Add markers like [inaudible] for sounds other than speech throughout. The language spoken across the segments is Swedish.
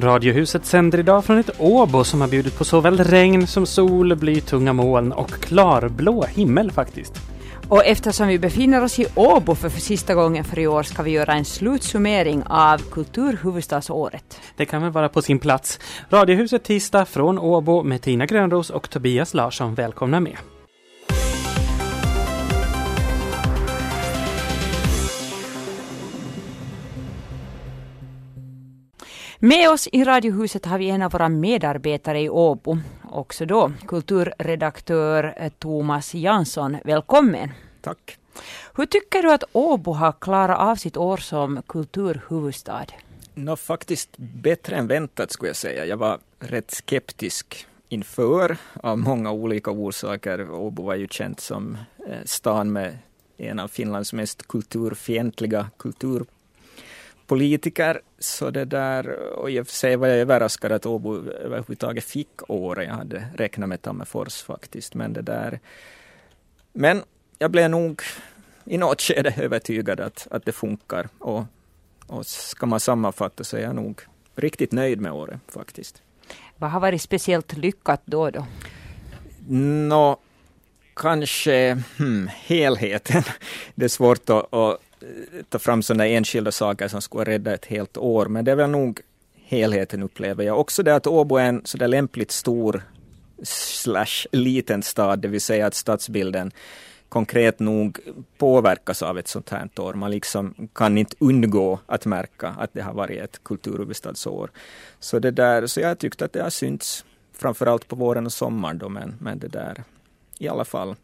Radiohuset sänder idag från ett Åbo som har bjudit på såväl regn som sol, blytunga moln och klarblå himmel faktiskt. Och eftersom vi befinner oss i Åbo för, för sista gången för i år ska vi göra en slutsummering av Kulturhuvudstadsåret. Det kan väl vara på sin plats. Radiohuset tisdag från Åbo med Tina Grönros och Tobias Larsson. Välkomna med! Med oss i Radiohuset har vi en av våra medarbetare i Åbo, också då kulturredaktör eh, Thomas Jansson. Välkommen! Tack! Hur tycker du att Åbo har klarat av sitt år som kulturhuvudstad? Nå, faktiskt bättre än väntat skulle jag säga. Jag var rätt skeptisk inför av många olika orsaker. Åbo var ju känt som eh, stan med en av Finlands mest kulturfientliga kultur politiker. Så det där, och i och för sig var jag överraskad att Åbo överhuvudtaget fick året. Jag hade räknat med Tammerfors faktiskt. Men det där. Men jag blev nog i något skede övertygad att, att det funkar. Och, och ska man sammanfatta så är jag nog riktigt nöjd med året faktiskt. Vad har varit speciellt lyckat då? då? Nå, kanske hmm, helheten. Det är svårt att, att Eh, ta fram sådana enskilda saker som skulle rädda ett helt år, men det är väl nog helheten upplever jag. Också det att Åbo är en sådär lämpligt stor slash liten stad, det vill säga att stadsbilden konkret nog påverkas av ett sånt här år. Man liksom kan inte undgå att märka att det har varit ett kulturhuvudstadsår. Så det där, så jag tyckte att det har synts framförallt på våren och sommaren då, men, men det där i alla fall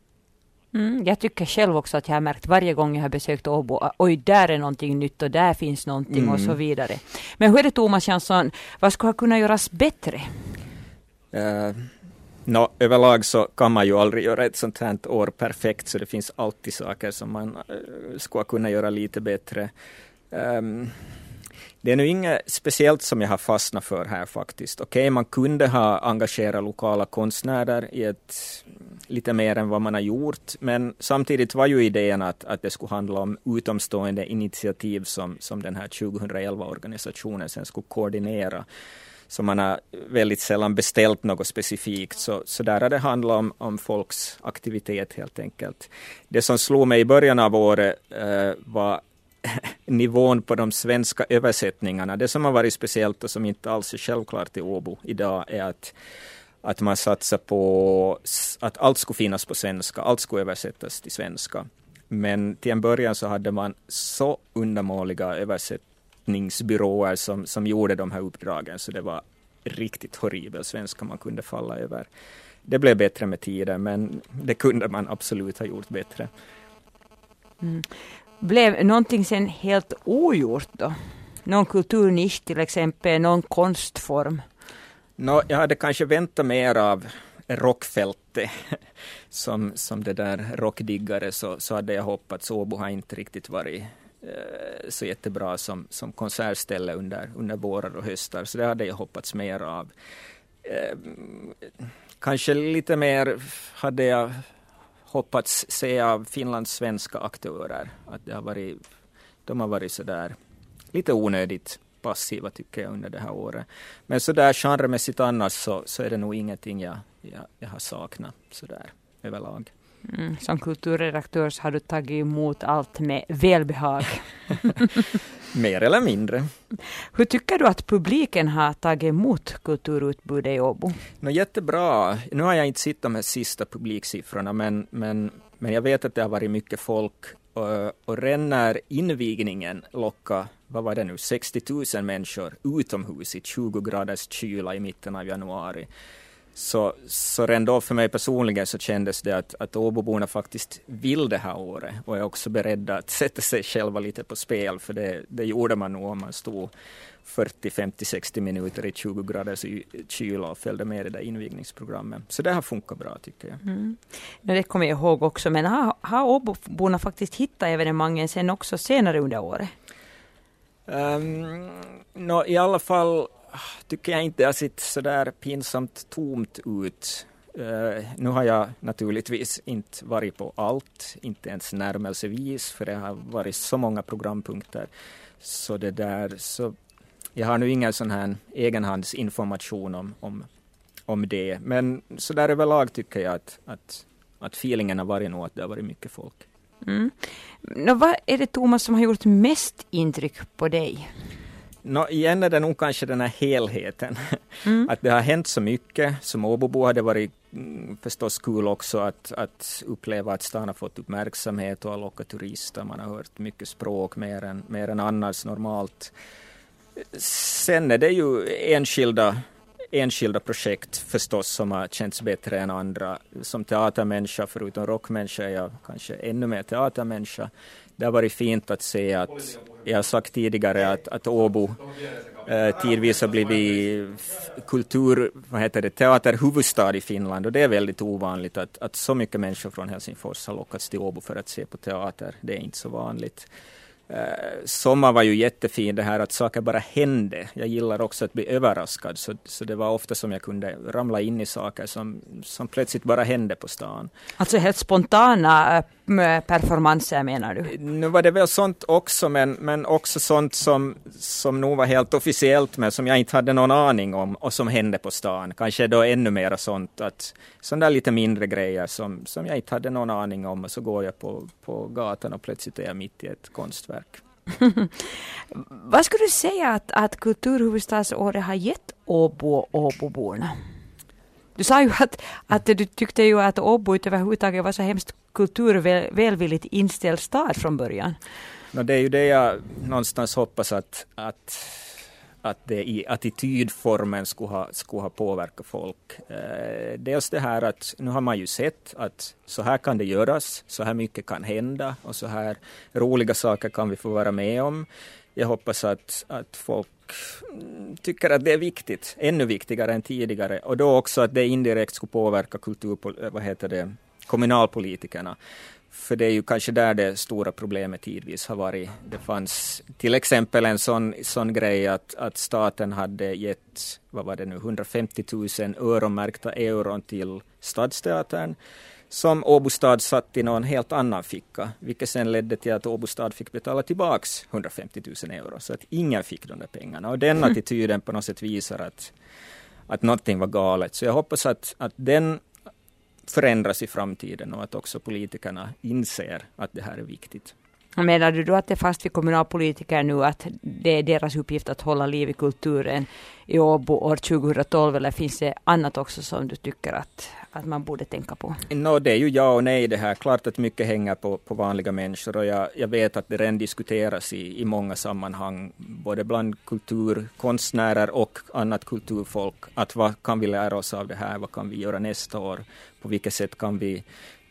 Mm, jag tycker själv också att jag har märkt varje gång jag har besökt Åbo, oj där är någonting nytt och där finns någonting mm. och så mm. vidare. Men hur är det Thomas Jansson, vad skulle kunna göras bättre? Uh, eh, no, överlag så kan man ju aldrig göra ett sånt här år perfekt, så det finns alltid saker som man uh, skulle kunna göra lite bättre. Um, det är nu inget speciellt som jag har fastnat för här faktiskt. Okej, okay, man kunde ha engagerat lokala konstnärer i ett lite mer än vad man har gjort, men samtidigt var ju idén att, att det skulle handla om utomstående initiativ som, som den här 2011-organisationen sen skulle koordinera. Så man har väldigt sällan beställt något specifikt, så, så där har det handlat om, om folks aktivitet helt enkelt. Det som slog mig i början av året eh, var [laughs] nivån på de svenska översättningarna. Det som har varit speciellt och som inte alls är självklart i Åbo idag är att, att man satsar på att allt skulle finnas på svenska, allt skulle översättas till svenska. Men till en början så hade man så undermåliga översättningsbyråer som, som gjorde de här uppdragen, så det var riktigt horribel svenska man kunde falla över. Det blev bättre med tiden, men det kunde man absolut ha gjort bättre. Mm. Blev någonting sen helt ogjort då? Någon kulturnisch till exempel, någon konstform? No, jag hade kanske väntat mer av rockfältet. [laughs] Som, som det där rockdiggare så, så hade jag hoppats. Åbo har inte riktigt varit eh, så jättebra som, som konsertställe under, under vårar och höstar, så det hade jag hoppats mer av. Eh, kanske lite mer hade jag hoppats se av Finlands svenska aktörer. Att det har varit, de har varit sådär lite onödigt passiva tycker jag under det här året. Men sådär genremässigt annars så, så är det nog ingenting jag, jag, jag har saknat sådär överlag. Mm, som kulturredaktör så har du tagit emot allt med välbehag. [laughs] Mer eller mindre. Hur tycker du att publiken har tagit emot kulturutbudet i Åbo? No, jättebra. Nu har jag inte sett de här sista publiksiffrorna, men, men, men jag vet att det har varit mycket folk. Och, och redan när invigningen lockade, vad var det nu, 60 000 människor utomhus i 20 graders kyla i mitten av januari. Så, så redan då för mig personligen så kändes det att, att Åboborna faktiskt vill det här året och är också beredda att [laughs] sätta sig själva lite på spel, för det, det gjorde man nog om man stod 40, 50, 60 minuter i 20 graders kyla och följde med i det där invigningsprogrammet. Så det har funkat bra tycker jag. Mm. Det kommer jag ihåg också, men har, har Åboborna faktiskt hittat evenemangen sen också senare under året? Um, no, I alla fall Ah, tycker jag inte det har sett sådär pinsamt tomt ut. Uh, nu har jag naturligtvis inte varit på allt, inte ens närmelsevis, för det har varit så många programpunkter. Så det där, så jag har nu ingen sån här egenhandsinformation om, om, om det. Men så där överlag tycker jag att, att, att feelingen har varit nog att det har varit mycket folk. Mm. Nå, vad är det Thomas som har gjort mest intryck på dig? No, igen är det nog kanske den här helheten. Mm. [laughs] Att det har hänt så mycket. Som Åbobo hade varit mm, förstås kul också att, att uppleva att stan har fått uppmärksamhet och har lockat turister. Man har hört mycket språk mer än, mer än annars normalt. Sen är det ju enskilda, enskilda projekt förstås som har känts bättre än andra. Som teatermänniska, förutom rockmänniska, är jag kanske ännu mer teatermänniska. Det har varit fint att se att, jag har sagt tidigare att, att Åbo eh, tidvis har blivit kultur, vad heter det, teaterhuvudstad i Finland och det är väldigt ovanligt att, att så mycket människor från Helsingfors har lockats till Åbo för att se på teater. Det är inte så vanligt. Eh, sommar var ju jättefin, det här att saker bara hände. Jag gillar också att bli överraskad, så, så det var ofta som jag kunde ramla in i saker som, som plötsligt bara hände på stan. Alltså helt spontana eh, performanser menar du? Nu var det väl sånt också, men, men också sånt som, som nog var helt officiellt, men som jag inte hade någon aning om och som hände på stan. Kanske då ännu mer sånt, att sådana där lite mindre grejer som, som jag inte hade någon aning om och så går jag på, på gatan och plötsligt är jag mitt i ett konstverk verk. [laughs] Vad skulle du säga att, att kulturhuvudstadsåret har gett Åbo och Åboborna? Du sa ju att, att du tyckte ju att Åbo överhuvudtaget var så hemskt kulturvälvilligt inställd stad från början. No, det är ju det jag någonstans hoppas att, att att det i attitydformen skulle ha, skulle ha påverkat folk. Eh, dels det här att nu har man ju sett att så här kan det göras, så här mycket kan hända och så här roliga saker kan vi få vara med om. Jag hoppas att, att folk Mm, tycker att det är viktigt, ännu viktigare än tidigare och då också att det indirekt skulle påverka kultur, eh, vad heter det, kommunalpolitikerna. För det är ju kanske där det stora problemet tidvis har varit. Det fanns till exempel en sån, sån grej att, att staten hade gett, vad var det nu, 150 000 öronmärkta euron till Stadsteatern som Åbo stad satt i någon helt annan ficka, vilket sen ledde till att Åbo stad fick betala tillbaks 150 000 euro, så att ingen fick de där pengarna. Och den attityden på något sätt visar att, att någonting var galet. Så jag hoppas att, att den förändras i framtiden och att också politikerna inser att det här är viktigt. Menar du då att det är fast vid kommunalpolitiker nu att det är deras uppgift att hålla liv i kulturen i Åbo år 2012 eller finns det annat också som du tycker att, att man borde tänka på? No, det är ju ja och nej det här. Klart att mycket hänger på, på vanliga människor och jag, jag vet att det redan diskuteras i, i många sammanhang, både bland kulturkonstnärer och annat kulturfolk, att vad kan vi lära oss av det här, vad kan vi göra nästa år, på vilket sätt kan vi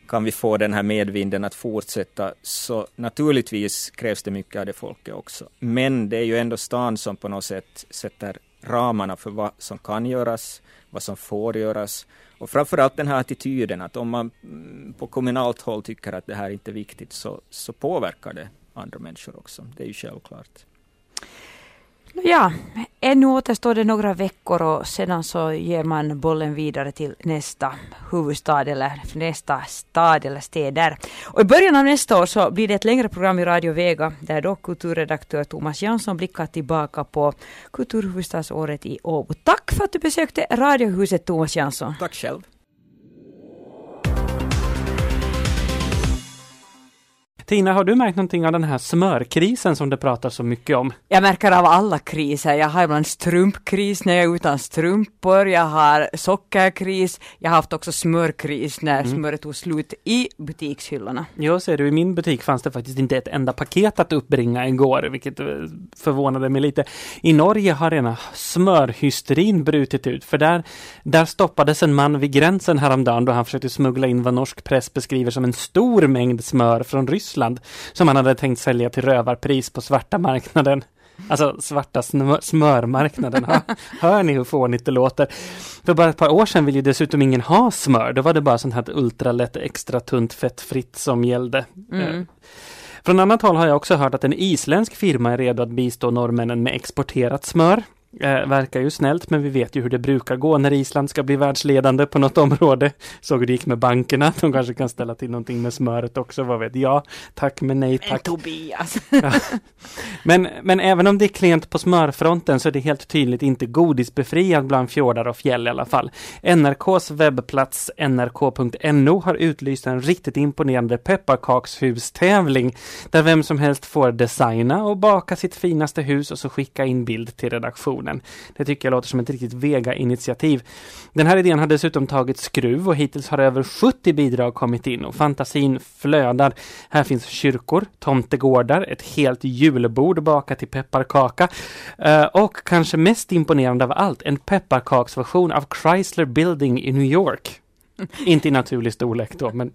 kan vi få den här medvinden att fortsätta, så naturligtvis krävs det mycket av det folket också. Men det är ju ändå stan som på något sätt sätter ramarna för vad som kan göras, vad som får göras och framförallt den här attityden att om man mm, på kommunalt håll tycker att det här inte är viktigt så, så påverkar det andra människor också. Det är ju självklart. Ja, ännu återstår det några veckor och sedan så ger man bollen vidare till nästa huvudstad eller nästa stad eller städer. Och i början av nästa år så blir det ett längre program i Radio Vega där då kulturredaktör Thomas Jansson blickar tillbaka på kulturhuvudstadsåret i Åbo. Tack för att du besökte Radiohuset Thomas Jansson. Tack själv. Tina, har du märkt någonting av den här smörkrisen som det pratas så mycket om? Jag märker av alla kriser. Jag har ibland strumpkris när jag är utan strumpor. Jag har sockerkris. Jag har haft också smörkris när mm. smöret tog slut i butikshyllorna. Jo, ser du, i min butik fanns det faktiskt inte ett enda paket att uppbringa igår, vilket eh, förvånade mig lite. I Norge har rena smörhysterin brutit ut, för där, där stoppades en man vid gränsen häromdagen då han försökte smuggla in vad norsk press beskriver som en stor mängd smör från Ryssland som han hade tänkt sälja till rövarpris på svarta marknaden. Alltså svarta smörmarknaden. Hör, hör ni hur fånigt det låter? För bara ett par år sedan ville ju dessutom ingen ha smör. Då var det bara sånt här ultralätt extra tunt fettfritt som gällde. Mm. Eh, från annat håll har jag också hört att en isländsk firma är redo att bistå norrmännen med exporterat smör. Eh, verkar ju snällt, men vi vet ju hur det brukar gå när Island ska bli världsledande på något område. Såg hur det gick med bankerna. De kanske kan ställa till någonting med smöret också, vad vet jag. Tack men nej tack. Tobias. ja. men, men även om det är klent på smörfronten så är det helt tydligt inte godisbefriad bland fjordar och fjäll i alla fall. NRKs webbplats nrk.no har utlyst en riktigt imponerande pepparkakshus-tävling där vem som helst får designa och baka sitt finaste hus och så skicka in bild till redaktionen regionen. Det tycker jag låter som ett riktigt vega-initiativ. Den här idén har dessutom tagit skruv och hittills har över 70 bidrag kommit in och fantasin flödar. Här finns kyrkor, tomtegårdar, ett helt julbord bakat i pepparkaka eh, och kanske mest imponerande av allt, en pepparkaksversion av Chrysler Building i New York. Inte i naturlig storlek då, men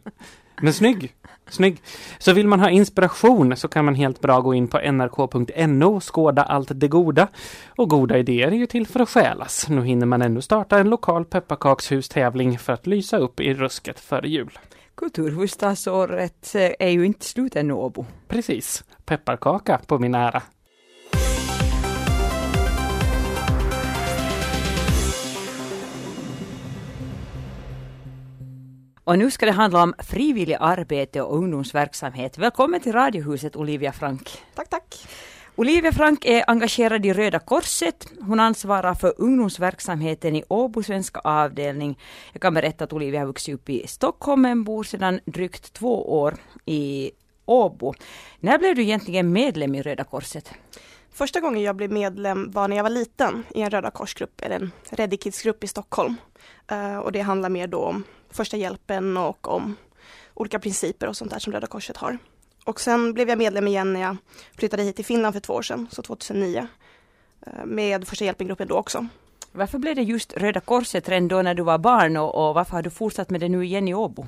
men snygg! Snygg! Så vill man ha inspiration så kan man helt bra gå in på nrk.no och skåda allt det goda. Och goda idéer är ju till för att stjälas. Nu hinner man ännu starta en lokal pepparkakshus-tävling för att lysa upp i rusket före jul. Kulturhuvudstadsåret eh, är ju inte slut ännu, Åbo. Precis. Pepparkaka på min ära. Och nu ska det handla om frivillig arbete och ungdomsverksamhet. Välkommen till Radiohuset Olivia Frank. Tack, tack. Olivia Frank är engagerad i Röda Korset. Hon ansvarar för ungdomsverksamheten i Åbo svenska avdelning. Jag kan berätta att Olivia har vuxit upp i Stockholm men bor sedan drygt två år i Åbo. När blev du egentligen medlem i Röda Korset? Första gången jag blev medlem var när jag var liten i en Röda Korsgrupp, eller en Ready Kids-grupp i Stockholm. Uh, och det handlar mer då om första hjälpen och om olika principer och sånt där som Röda Korset har. Och sen blev jag medlem igen när jag flyttade hit till Finland för två år sedan, så 2009. Uh, med första hjälpen-gruppen då också. Varför blev det just Röda Korset redan då när du var barn och, och varför har du fortsatt med det nu igen i Åbo?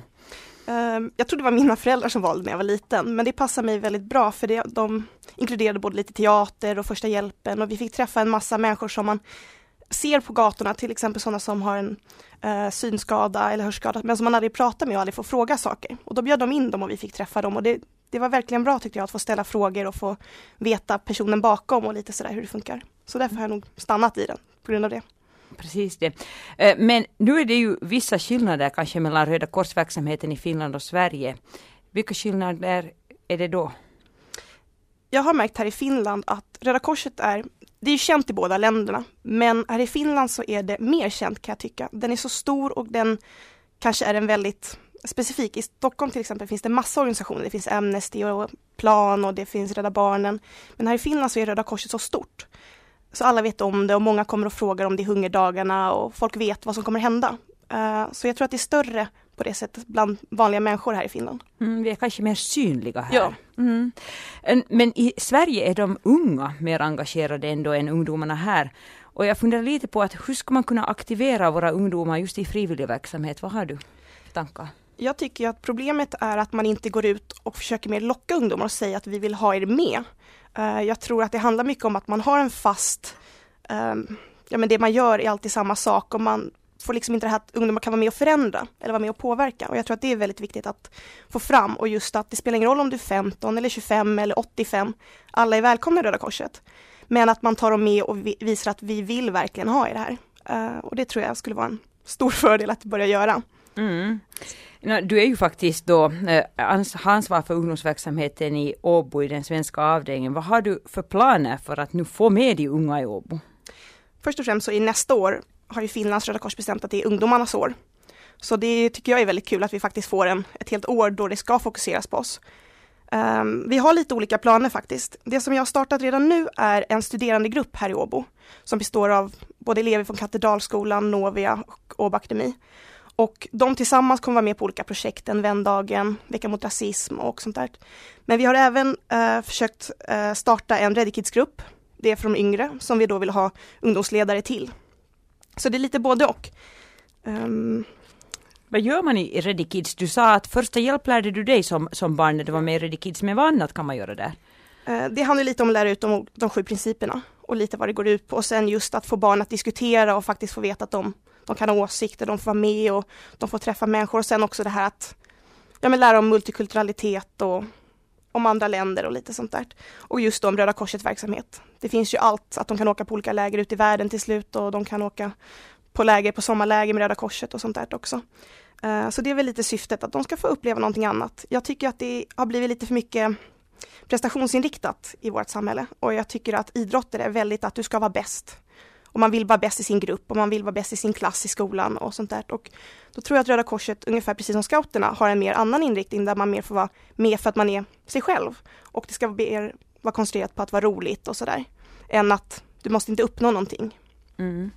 Ehm, jag tror det var mina föräldrar som valde när jag var liten, men det passar mig väldigt bra för det, de inkluderade både lite teater och första hjälpen och vi fick träffa en massa människor som man ser på gatorna, till exempel sådana som har en uh, synskada eller hörskada, men som man aldrig pratar med och aldrig får fråga saker. Och då bjöd de in dem och vi fick träffa dem och det, det var verkligen bra tyckte jag att få ställa frågor och få veta personen bakom och lite sådär hur det funkar. Så därför har jag nog stannat i den på grund av det. Precis det. Eh, men nu är det ju vissa skillnader kanske mellan Röda korsverksamheten i Finland och Sverige. Vilka skillnader är det då? Jag har märkt här i Finland att Röda Korset är, det är känt i båda länderna, men här i Finland så är det mer känt kan jag tycka. Den är så stor och den kanske är en väldigt specifik. I Stockholm till exempel finns det massa organisationer. Det finns Amnesty och Plan och det finns Rädda Barnen. Men här i Finland så är Röda Korset så stort. Så alla vet om det och många kommer och frågar om det är hungerdagarna och folk vet vad som kommer hända. Eh, så jag tror att det är större på det sättet bland vanliga människor här i Finland. Mm, vi är kanske mer synliga här. Ja. Mm. Men i Sverige är de unga mer engagerade ändå än ungdomarna här. Och jag funderar lite på att hur ska man kunna aktivera våra ungdomar just i frivilligverksamhet? Vad har du för tankar? Jag tycker att problemet är att man inte går ut och försöker mer locka ungdomar och säga att vi vill ha er med. Uh, jag tror att det handlar mycket om att man har en fast, um, ja men det man gör är alltid samma sak och man får liksom inte det här att ungdomar kan vara med och förändra eller vara med och påverka och jag tror att det är väldigt viktigt att få fram och just att det spelar ingen roll om du är 15 eller 25 eller 85, alla är välkomna i Röda Korset. Men att man tar dem med och visar att vi vill verkligen ha i det här. Uh, och det tror jag skulle vara en stor fördel att börja göra. Mm. Du är ju faktiskt då eh, ansvar för ungdomsverksamheten i Åbo i den svenska avdelningen. Vad har du för planer för att nu få med de unga i Åbo? Först och främst så i nästa år har ju Finlands Röda Kors bestämt att det är ungdomarnas år. Så det tycker jag är väldigt kul att vi faktiskt får en, ett helt år då det ska fokuseras på oss. Um, vi har lite olika planer faktiskt. Det som jag har startat redan nu är en studerandegrupp här i Åbo som består av både elever från Katedralskolan, Novia och Åbo Akademi. Och de tillsammans kommer vara med på olika projekt, en vändagen, Vecka mot rasism och sånt där. Men vi har även uh, försökt uh, starta en Ready Kids-grupp. Det är för de yngre som vi då vill ha ungdomsledare till. Så det är lite både och. Um, vad gör man i Ready Kids? Du sa att första hjälp lärde du dig som, som barn när du var med i Ready Kids, men vad annat kan man göra där? Eh, det handlar lite om att lära ut de, de sju principerna och lite vad det går ut på och sen just att få barn att diskutera och faktiskt få veta att de, de kan ha åsikter, de får vara med och de får träffa människor och sen också det här att ja, men lära om multikulturalitet och om andra länder och lite sånt där. Och just om Röda Korsets verksamhet. Det finns ju allt, att de kan åka på olika läger ute i världen till slut och de kan åka på läger, på sommarläger med Röda Korset och sånt där också. Eh, så det är väl lite syftet, att de ska få uppleva någonting annat. Jag tycker att det har blivit lite för mycket prestationsinriktat i vårt samhälle och jag tycker att idrotter är väldigt att du ska vara bäst. Och man vill vara bäst i sin grupp och man vill vara bäst i sin klass i skolan och sånt där. Och då tror jag att Röda Korset, ungefär precis som scouterna, har en mer annan inriktning där man mer får vara med för att man är sig själv. Och det ska mer vara konstruerat på att vara roligt och sådär. Än att du måste inte uppnå någonting. Mm.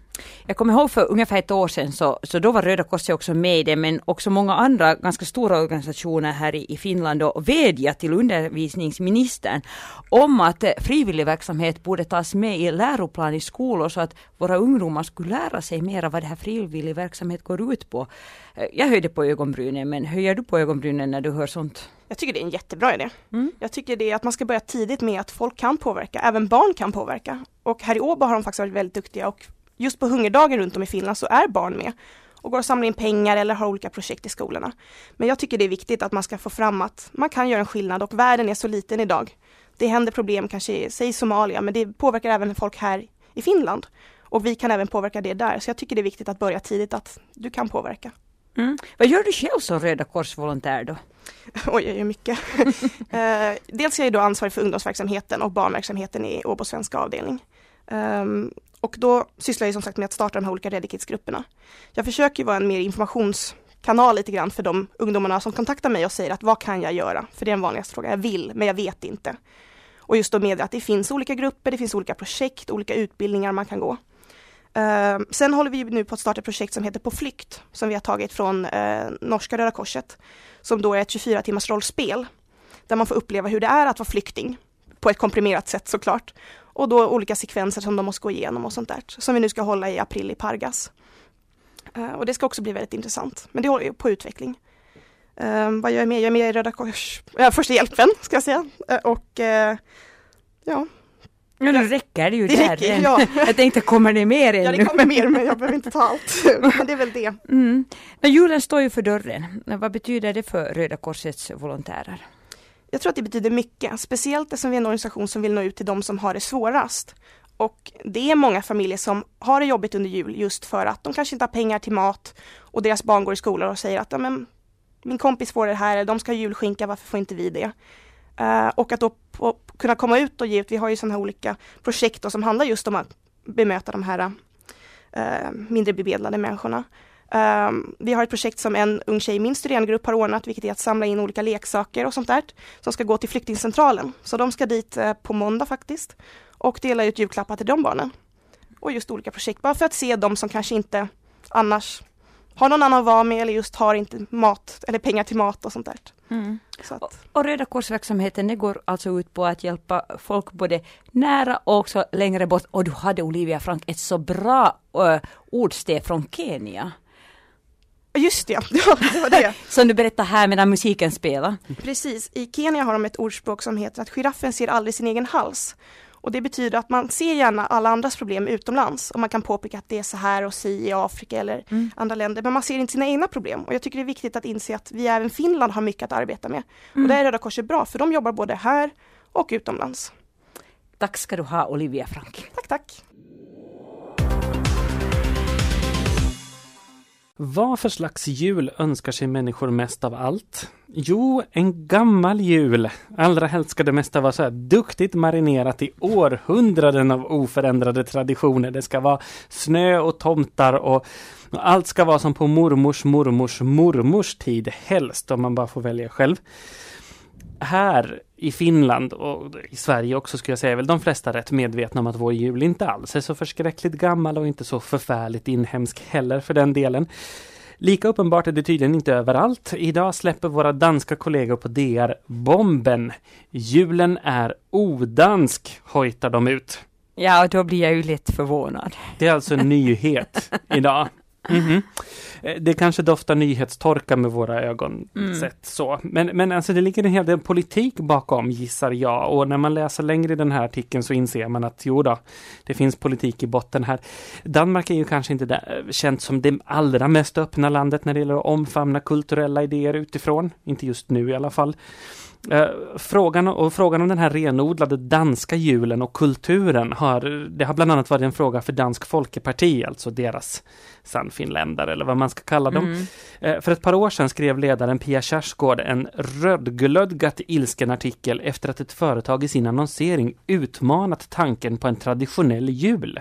Jag kommer ihåg för ungefär ett år sedan så, så då var Röda Korset också med i det men också många andra ganska stora organisationer här i, i Finland och vädjat till undervisningsministern om att eh, frivilligverksamhet borde tas med i läroplan i skolor så att våra ungdomar skulle lära sig mer vad det här frivillig verksamhet går ut på. Eh, jag höjde på ögonbrynen men höjer du på ögonbrynen när du hör sånt? Jag tycker det är en jättebra idé. Mm. Jag tycker det är att man ska börja tidigt med att folk kan påverka, även barn kan påverka. Och här i Åbo har de faktiskt varit väldigt duktiga och just på hungerdagen runt om i Finland så är barn med och går och samlar in pengar eller har olika projekt i skolorna. Men jag tycker det är viktigt att man ska få fram att man kan göra en skillnad och världen är så liten idag. Det händer problem kanske, säg Somalia, men det påverkar även folk här i Finland. Och vi kan även påverka det där, så jag tycker det är viktigt att börja tidigt att du kan påverka. Mm. Vad gör du själv som Röda Kors-volontär då? [laughs] Oj, jag gör mycket. [laughs] eh, dels är jag då ansvarig för ungdomsverksamheten och barnverksamheten i Åbo svenska avdelning. Och då sysslar jag som sagt med att starta de här olika Redikits-grupperna. Jag försöker vara en mer informationskanal lite grann för de ungdomarna som kontaktar mig och säger att vad kan jag göra? För det är den vanligaste frågan. Jag vill, men jag vet inte. Och just då med att det finns olika grupper, det finns olika projekt, olika utbildningar man kan gå. Uh, sen håller vi nu på att starta ett projekt som heter På flykt, som vi har tagit från uh, norska Röda Korset, som då är ett 24 timmars rollspel, där man får uppleva hur det är att vara flykting, på ett komprimerat sätt såklart, och då olika sekvenser som de måste gå igenom och sånt där. Som vi nu ska hålla i april i Pargas. Uh, och det ska också bli väldigt intressant. Men det håller på utveckling. Uh, vad gör jag mer? Jag är med i Röda Kors, uh, Första hjälpen ska jag säga. Och ja. Ja, nu räcker det ju det där. Räcker, ja. [laughs] Jag tänkte, kommer det mer ännu? Ja, det kommer mer, men jag behöver inte ta allt. [laughs] men det är väl det. Mm. Men julen står ju för dörren. Vad betyder det för Röda Korsets volontärer? Jag tror att det betyder mycket, speciellt eftersom vi är en organisation som vill nå ut till de som har det svårast. Och det är många familjer som har det jobbigt under jul just för att de kanske inte har pengar till mat och deras barn går i skolan och säger att ja, men, min kompis får det här, de ska ha julskinka, varför får inte vi det? Uh, och att då på, kunna komma ut och ge ut, vi har ju sådana här olika projekt som handlar just om att bemöta de här uh, mindre bemedlade människorna. Um, vi har ett projekt som en ung tjej i min studerandegrupp har ordnat, vilket är att samla in olika leksaker och sånt där, som ska gå till flyktingcentralen. Så de ska dit uh, på måndag faktiskt och dela ut julklappar till de barnen. Och just olika projekt, bara för att se de som kanske inte annars har någon annan att vara med eller just har inte mat eller pengar till mat och sånt där. Mm. Att... Och Röda Korsverksamheten går alltså ut på att hjälpa folk både nära och också längre bort. Och du hade Olivia Frank ett så bra uh, ordsteg från Kenya. Just det, [laughs] ja, det var det. [laughs] Som du berättar här medan musiken spelar. Precis, i Kenya har de ett ordspråk som heter att giraffen ser aldrig sin egen hals. Och det betyder att man ser gärna alla andras problem utomlands och man kan påpeka att det är så här och si i Afrika eller mm. andra länder, men man ser inte sina egna problem. Och jag tycker det är viktigt att inse att vi även Finland har mycket att arbeta med. Mm. Och där är Röda Korset bra, för de jobbar både här och utomlands. Tack ska du ha Olivia Frank. Tack, tack. Vad för slags jul önskar sig människor mest av allt? Jo, en gammal jul. Allra helst ska det mesta vara så här duktigt marinerat i århundraden av oförändrade traditioner. Det ska vara snö och tomtar och allt ska vara som på mormors mormors mormors tid helst, om man bara får välja själv. här i Finland och i Sverige också skulle jag säga, är väl de flesta rätt medvetna om att vår jul inte alls är så förskräckligt gammal och inte så förfärligt inhemsk heller för den delen. Lika uppenbart är det tydligen inte överallt. Idag släpper våra danska kollegor på DR bomben. Julen är odansk, hojtar de ut. Ja, och då blir jag ju lätt förvånad. Det är alltså en nyhet [laughs] idag. Mm -hmm. Det kanske doftar nyhetstorka med våra ögon mm. sett så. Men, men alltså det ligger en hel del politik bakom gissar jag och när man läser längre i den här artikeln så inser man att jo då, det finns politik i botten här. Danmark är ju kanske inte där, känt som det allra mest öppna landet när det gäller att omfamna kulturella idéer utifrån. Inte just nu i alla fall. Eh, frågan, och frågan om den här renodlade danska julen och kulturen har, det har bland annat varit en fråga för Dansk Folkeparti, alltså deras Sannfinländare eller vad man ska kalla dem. Mm. Eh, för ett par år sedan skrev ledaren Pia Kjaersgaard en rödglödgat ilsken artikel efter att ett företag i sin annonsering utmanat tanken på en traditionell jul.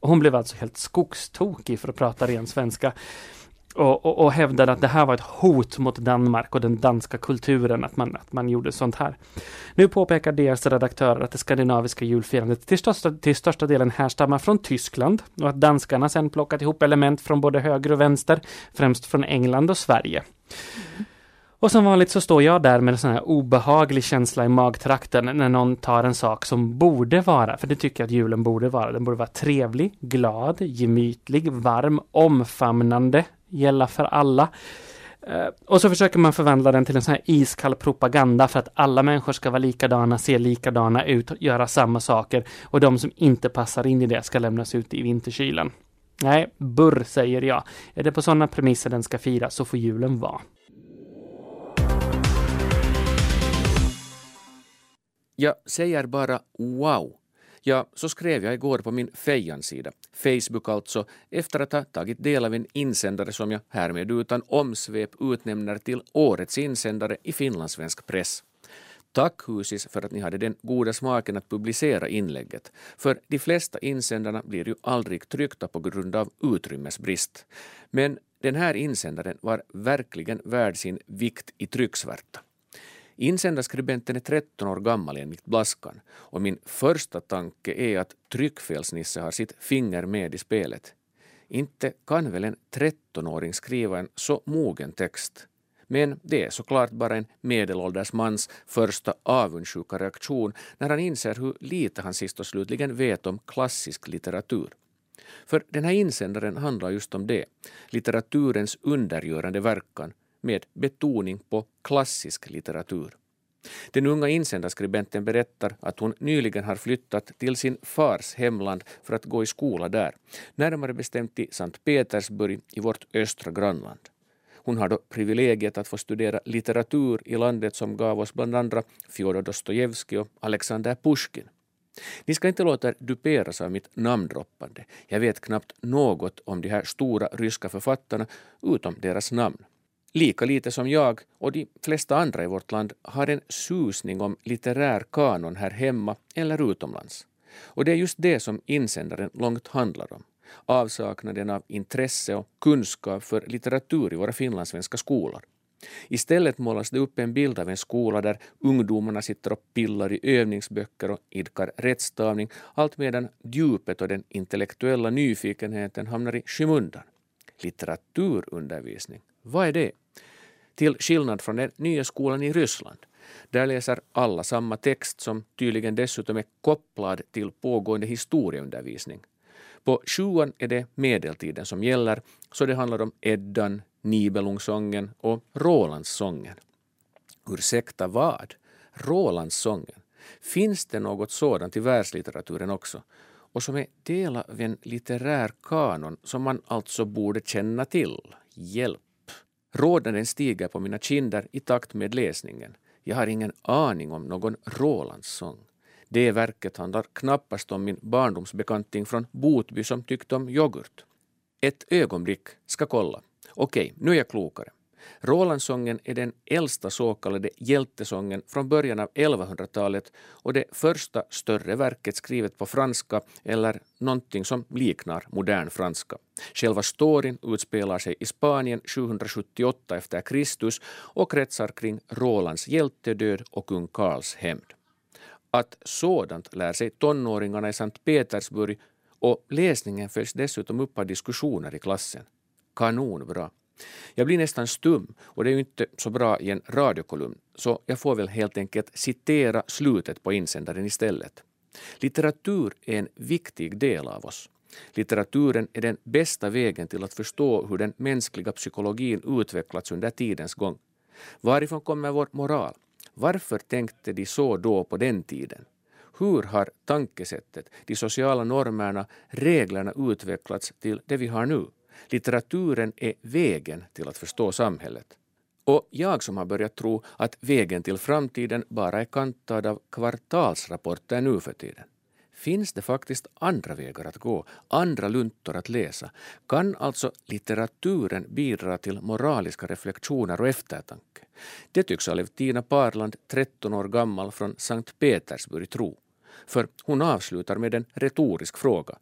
hon blev alltså helt skogstokig för att prata ren svenska och, och, och hävdade att det här var ett hot mot Danmark och den danska kulturen, att man, att man gjorde sånt här. Nu påpekar deras redaktörer att det skandinaviska julfirandet till största, till största delen härstammar från Tyskland och att danskarna sedan plockat ihop element från både höger och vänster, främst från England och Sverige. Och som vanligt så står jag där med en sån här obehaglig känsla i magtrakten när någon tar en sak som borde vara, för det tycker jag att julen borde vara, den borde vara trevlig, glad, gemytlig, varm, omfamnande, gälla för alla. Eh, och så försöker man förvandla den till en sån här iskall propaganda för att alla människor ska vara likadana, se likadana ut, göra samma saker och de som inte passar in i det ska lämnas ut i vinterkylan. Nej, burr säger jag. Är det på sådana premisser den ska firas så får julen vara. Jag säger bara wow. Ja, så skrev jag igår på min Fejan-sida, Facebook alltså, efter att ha tagit del av en insändare som jag härmed utan omsvep utnämner till årets insändare i finlandssvensk press. Tack Husis för att ni hade den goda smaken att publicera inlägget. För de flesta insändarna blir ju aldrig tryckta på grund av utrymmesbrist. Men den här insändaren var verkligen värd sin vikt i trycksvärta. Insändarskribenten är 13 år gammal enligt Blaskan och min första tanke är att Tryckfelsnisse har sitt finger med i spelet. Inte kan väl en 13-åring skriva en så mogen text? Men det är såklart bara en medelålders mans första avundsjuka reaktion när han inser hur lite han sist och slutligen vet om klassisk litteratur. För den här insändaren handlar just om det, litteraturens undergörande verkan med betoning på klassisk litteratur. Den unga insändarskribenten berättar att hon nyligen har flyttat till sin fars hemland för att gå i skola där, närmare bestämt i Sankt Petersburg i vårt östra grannland. Hon har då privilegiet att få studera litteratur i landet som gav oss bland andra Fjodor Dostojevskij och Alexander Pushkin. Ni ska inte låta er duperas av mitt namndroppande. Jag vet knappt något om de här stora ryska författarna utom deras namn lika lite som jag och de flesta andra i vårt land har en susning om litterär kanon här hemma eller utomlands. Och det är just det som insändaren långt handlar om. Avsaknaden av intresse och kunskap för litteratur i våra finlandssvenska skolor. Istället målas det upp en bild av en skola där ungdomarna sitter och pillar i övningsböcker och idkar rättstavning allt medan djupet och den intellektuella nyfikenheten hamnar i skymundan. Litteraturundervisning, vad är det? Till skillnad från den nya skolan i Ryssland. Där läser alla samma text som tydligen dessutom är kopplad till pågående historieundervisning. På sjuan är det medeltiden som gäller, så det handlar om Eddan, Nibelungssången och Rolandssången. Ursäkta vad? Rolandssången? Finns det något sådant i världslitteraturen också? Och som är del av en litterär kanon som man alltså borde känna till? Hjälp! Rodnaden stiger på mina kinder i takt med läsningen. Jag har ingen aning om någon Rolandssång. Det verket handlar knappast om min barndomsbekanting från Botby som tyckte om yoghurt. Ett ögonblick, ska kolla. Okej, nu är jag klokare. Rolandsången är den äldsta så kallade hjältesången från början av 1100-talet och det första större verket skrivet på franska eller någonting som liknar modern franska. Själva storyn utspelar sig i Spanien 778 efter Kristus och kretsar kring Rolands hjältedöd och kung Karls hämnd. Att sådant lär sig tonåringarna i Sankt Petersburg och läsningen följs dessutom upp av diskussioner i klassen. Kanonbra. Jag blir nästan stum och det är ju inte så bra i en radiokolumn så jag får väl helt enkelt citera slutet på insändaren istället. Litteratur är en viktig del av oss. Litteraturen är den bästa vägen till att förstå hur den mänskliga psykologin utvecklats under tidens gång. Varifrån kommer vår moral? Varför tänkte de så då på den tiden? Hur har tankesättet, de sociala normerna, reglerna utvecklats till det vi har nu? Litteraturen är vägen till att förstå samhället. Och jag som har börjat tro att vägen till framtiden bara är kantad av kvartalsrapporter nu för tiden. Finns det faktiskt andra vägar att gå, andra luntor att läsa? Kan alltså litteraturen bidra till moraliska reflektioner och eftertanke? Det tycks Alevtina Parland, 13 år gammal från Sankt Petersburg, tro. För hon avslutar med en retorisk fråga.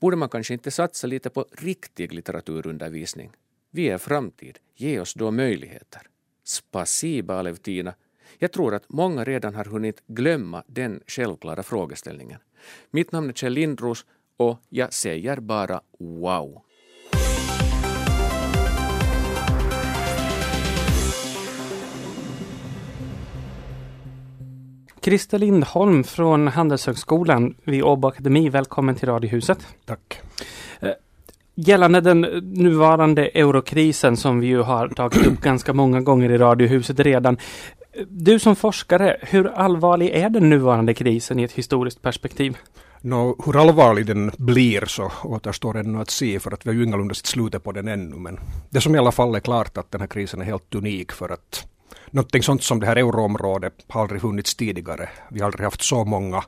Borde man kanske inte satsa lite på riktig litteraturundervisning? Vi är framtid, ge oss då möjligheter. Spasiba Alevtina. Jag tror att många redan har hunnit glömma den självklara frågeställningen. Mitt namn är Kjell Lindros och jag säger bara wow. Christer Lindholm från Handelshögskolan vid Åbo Akademi, välkommen till Radiohuset. Tack. Gällande den nuvarande eurokrisen som vi ju har tagit upp ganska många gånger i Radiohuset redan. Du som forskare, hur allvarlig är den nuvarande krisen i ett historiskt perspektiv? Nå, hur allvarlig den blir så återstår ännu att se för att vi har ju ingalunda sett slutet på den ännu. Men det som i alla fall är klart att den här krisen är helt unik för att någonting sånt som det här euroområdet har aldrig funnits tidigare. Vi har aldrig haft så många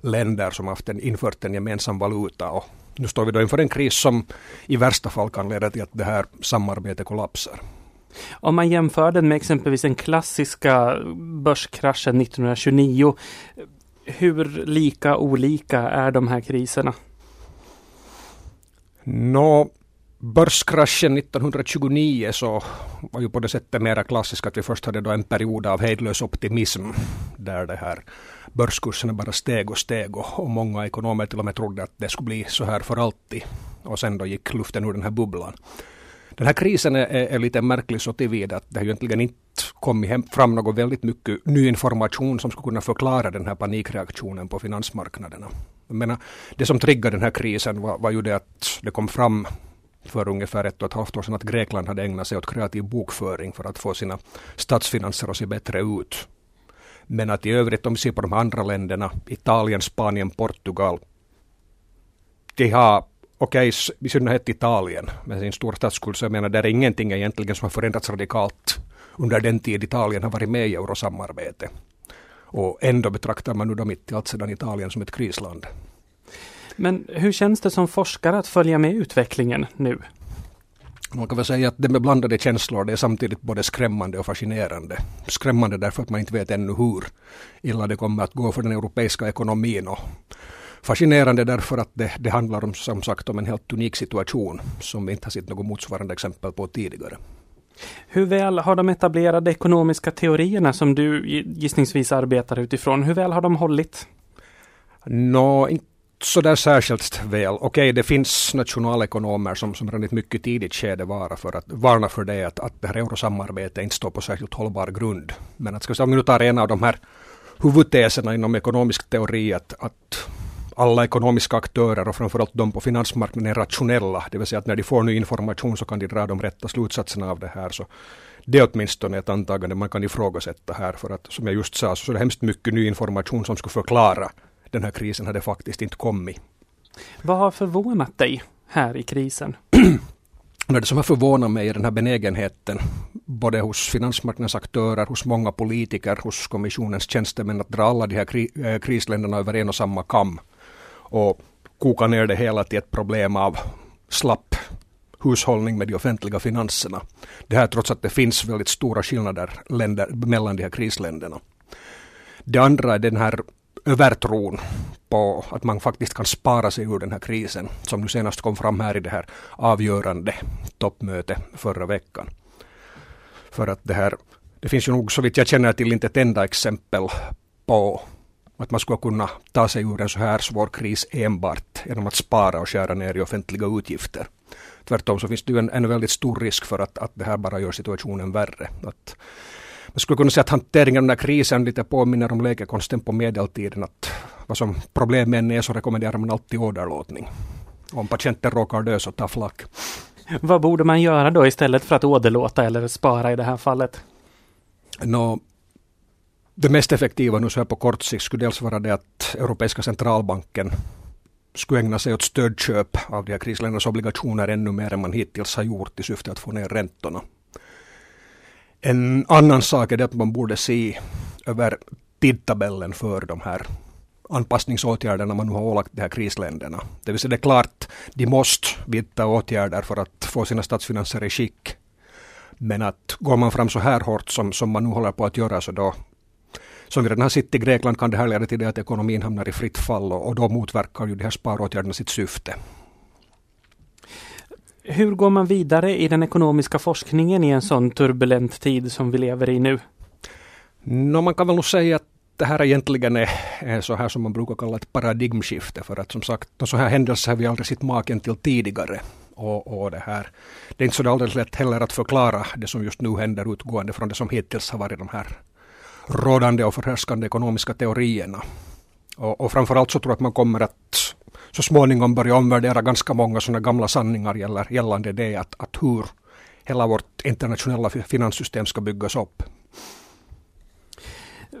länder som haft en, infört en gemensam valuta och nu står vi då inför en kris som i värsta fall kan leda till att det här samarbetet kollapsar. Om man jämför den med exempelvis den klassiska börskraschen 1929, hur lika olika är de här kriserna? Nå, börskraschen 1929 så var ju på det sättet mera klassiskt att vi först hade då en period av hejdlös optimism där det här börskurserna bara steg och steg och, och många ekonomer till och med trodde att det skulle bli så här för alltid. Och sen då gick luften ur den här bubblan. Den här krisen är, är lite märklig så tillvida att det har ju egentligen inte kommit hem, fram något väldigt mycket ny information som skulle kunna förklara den här panikreaktionen på finansmarknaderna. Jag menar, det som triggade den här krisen var, var ju det att det kom fram för ungefär ett och ett halvt år sedan att Grekland hade ägnat sig åt kreativ bokföring för att få sina statsfinanser att se bättre ut. Men att i övrigt om vi ser på de andra länderna, Italien, Spanien, Portugal, de har okej, okay, i synnerhet Italien med sin stora statsskuld, så jag menar där är ingenting egentligen som har förändrats radikalt under den tid Italien har varit med i eurosamarbete. Och ändå betraktar man nu då mitt i allt sedan Italien som ett krisland. Men hur känns det som forskare att följa med utvecklingen nu? Man kan väl säga att det med blandade känslor det är samtidigt både skrämmande och fascinerande. Skrämmande därför att man inte vet ännu hur illa det kommer att gå för den europeiska ekonomin och fascinerande därför att det, det handlar om, som sagt om en helt unik situation som vi inte har sett något motsvarande exempel på tidigare. Hur väl har de etablerade ekonomiska teorierna som du gissningsvis arbetar utifrån, hur väl har de hållit? Nå, no, inte Sådär särskilt väl. Okej, okay, det finns nationalekonomer som, som redan i ett mycket tidigt skede varnar för att varna för det att, att det här eurosamarbetet inte står på särskilt hållbar grund. Men att ska vi om vi nu tar en av de här huvudteserna inom ekonomisk teori att, att alla ekonomiska aktörer och framförallt de på finansmarknaden är rationella. Det vill säga att när de får ny information så kan de dra de rätta slutsatserna av det här. Så det är åtminstone ett antagande man kan ifrågasätta här. För att som jag just sa så är det hemskt mycket ny information som skulle förklara den här krisen hade faktiskt inte kommit. Vad har förvånat dig här i krisen? [clears throat] Det som har förvånat mig är den här benägenheten både hos finansmarknadens aktörer, hos många politiker, hos kommissionens tjänstemän att dra alla de här kri äh, krisländerna över en och samma kam och koka ner det hela till ett problem av slapp hushållning med de offentliga finanserna. Det här trots att det finns väldigt stora skillnader länder, mellan de här krisländerna. Det andra är den här övertron på att man faktiskt kan spara sig ur den här krisen som nu senast kom fram här i det här avgörande toppmötet förra veckan. För att det här, det finns ju nog så vitt jag känner till inte ett enda exempel på att man skulle kunna ta sig ur en så här svår kris enbart genom att spara och skära ner i offentliga utgifter. Tvärtom så finns det ju en, en väldigt stor risk för att, att det här bara gör situationen värre. Att man skulle kunna säga att hanteringen av den här krisen lite påminner om läkekonsten på medeltiden. Att vad som problemen är så rekommenderar man alltid åderlåtning. Om patienten råkar dö så ta flack. Vad borde man göra då istället för att åderlåta eller spara i det här fallet? Nå, det mest effektiva nu så här på kort sikt skulle dels vara det att Europeiska centralbanken skulle ägna sig åt stödköp av de här krisländernas obligationer ännu mer än man hittills har gjort i syfte att få ner räntorna. En annan sak är det att man borde se över tidtabellen för de här anpassningsåtgärderna man nu har ålagt de här krisländerna. Det vill säga det är klart, de måste vidta åtgärder för att få sina statsfinanser i skick. Men att går man fram så här hårt som, som man nu håller på att göra så då som vi redan har sett i Grekland kan det här leda till det att ekonomin hamnar i fritt fall och, och då motverkar ju de här sparåtgärderna sitt syfte. Hur går man vidare i den ekonomiska forskningen i en sån turbulent tid som vi lever i nu? No, man kan väl nog säga att det här egentligen är, är så här som man brukar kalla ett paradigmskifte. För att som sagt, så här händelser har vi aldrig sett maken till tidigare. Och, och det, här. det är inte så alldeles lätt heller att förklara det som just nu händer utgående från det som hittills har varit de här rådande och förhärskande ekonomiska teorierna. Och, och framförallt så tror jag att man kommer att så småningom börja omvärdera ganska många sådana gamla sanningar gäller, gällande det att, att hur hela vårt internationella finanssystem ska byggas upp.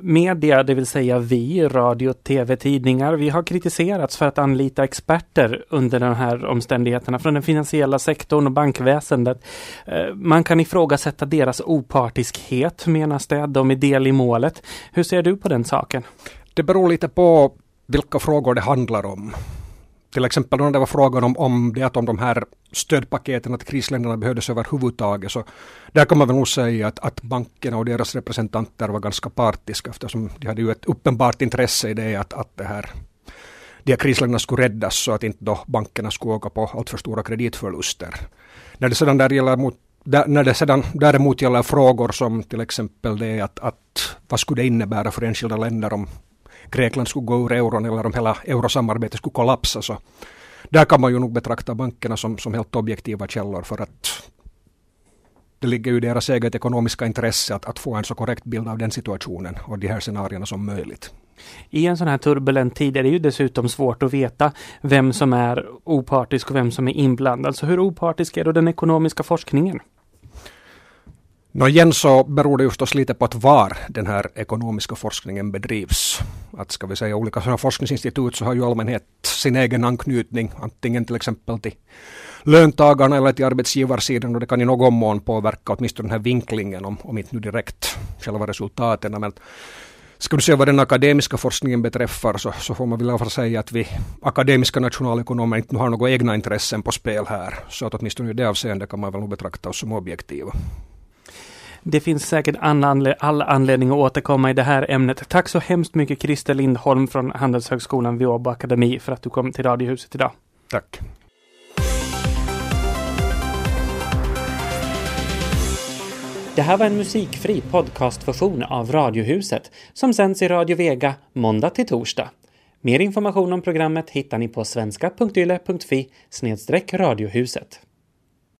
Media, det vill säga vi, radio, tv, tidningar, vi har kritiserats för att anlita experter under de här omständigheterna från den finansiella sektorn och bankväsendet. Eh, man kan ifrågasätta deras opartiskhet, menas det. De är del i målet. Hur ser du på den saken? Det beror lite på vilka frågor det handlar om till exempel när det var frågan om, om det att om de här stödpaketen att krisländerna behövdes överhuvudtaget så där kan man väl nog säga att, att bankerna och deras representanter var ganska partiska eftersom de hade ju ett uppenbart intresse i det att, att det här de här krisländerna skulle räddas så att inte då bankerna skulle åka på alltför stora kreditförluster. När det sedan där gäller mot när det sedan däremot gäller frågor som till exempel det att, att vad skulle det innebära för enskilda länder om Grekland skulle gå ur euron eller om hela eurosamarbetet skulle kollapsa. Så där kan man ju nog betrakta bankerna som, som helt objektiva källor för att det ligger ju i deras eget ekonomiska intresse att, att få en så korrekt bild av den situationen och de här scenarierna som möjligt. I en sån här turbulent tid är det ju dessutom svårt att veta vem som är opartisk och vem som är inblandad. Så hur opartisk är då den ekonomiska forskningen? Nå igen så beror det ju förstås lite på att var den här ekonomiska forskningen bedrivs. Att ska vi säga olika sådana forskningsinstitut så har ju allmänhet sin egen anknytning, antingen till exempel till löntagarna eller till arbetsgivarsidan och det kan i någon mån påverka åtminstone den här vinklingen om, om inte nu direkt själva resultaten. Men ska du se vad den akademiska forskningen beträffar så, så får man väl i alla fall säga att vi akademiska nationalekonomer inte har några egna intressen på spel här. Så att åtminstone i det avseendet kan man väl nog betrakta oss som objektiva. Det finns säkert all anledning att återkomma i det här ämnet. Tack så hemskt mycket Christer Lindholm från Handelshögskolan vid Åbo Akademi för att du kom till Radiohuset idag. Tack. Det här var en musikfri podcastversion av Radiohuset som sänds i Radio Vega måndag till torsdag. Mer information om programmet hittar ni på svenska.yle.fi radiohuset.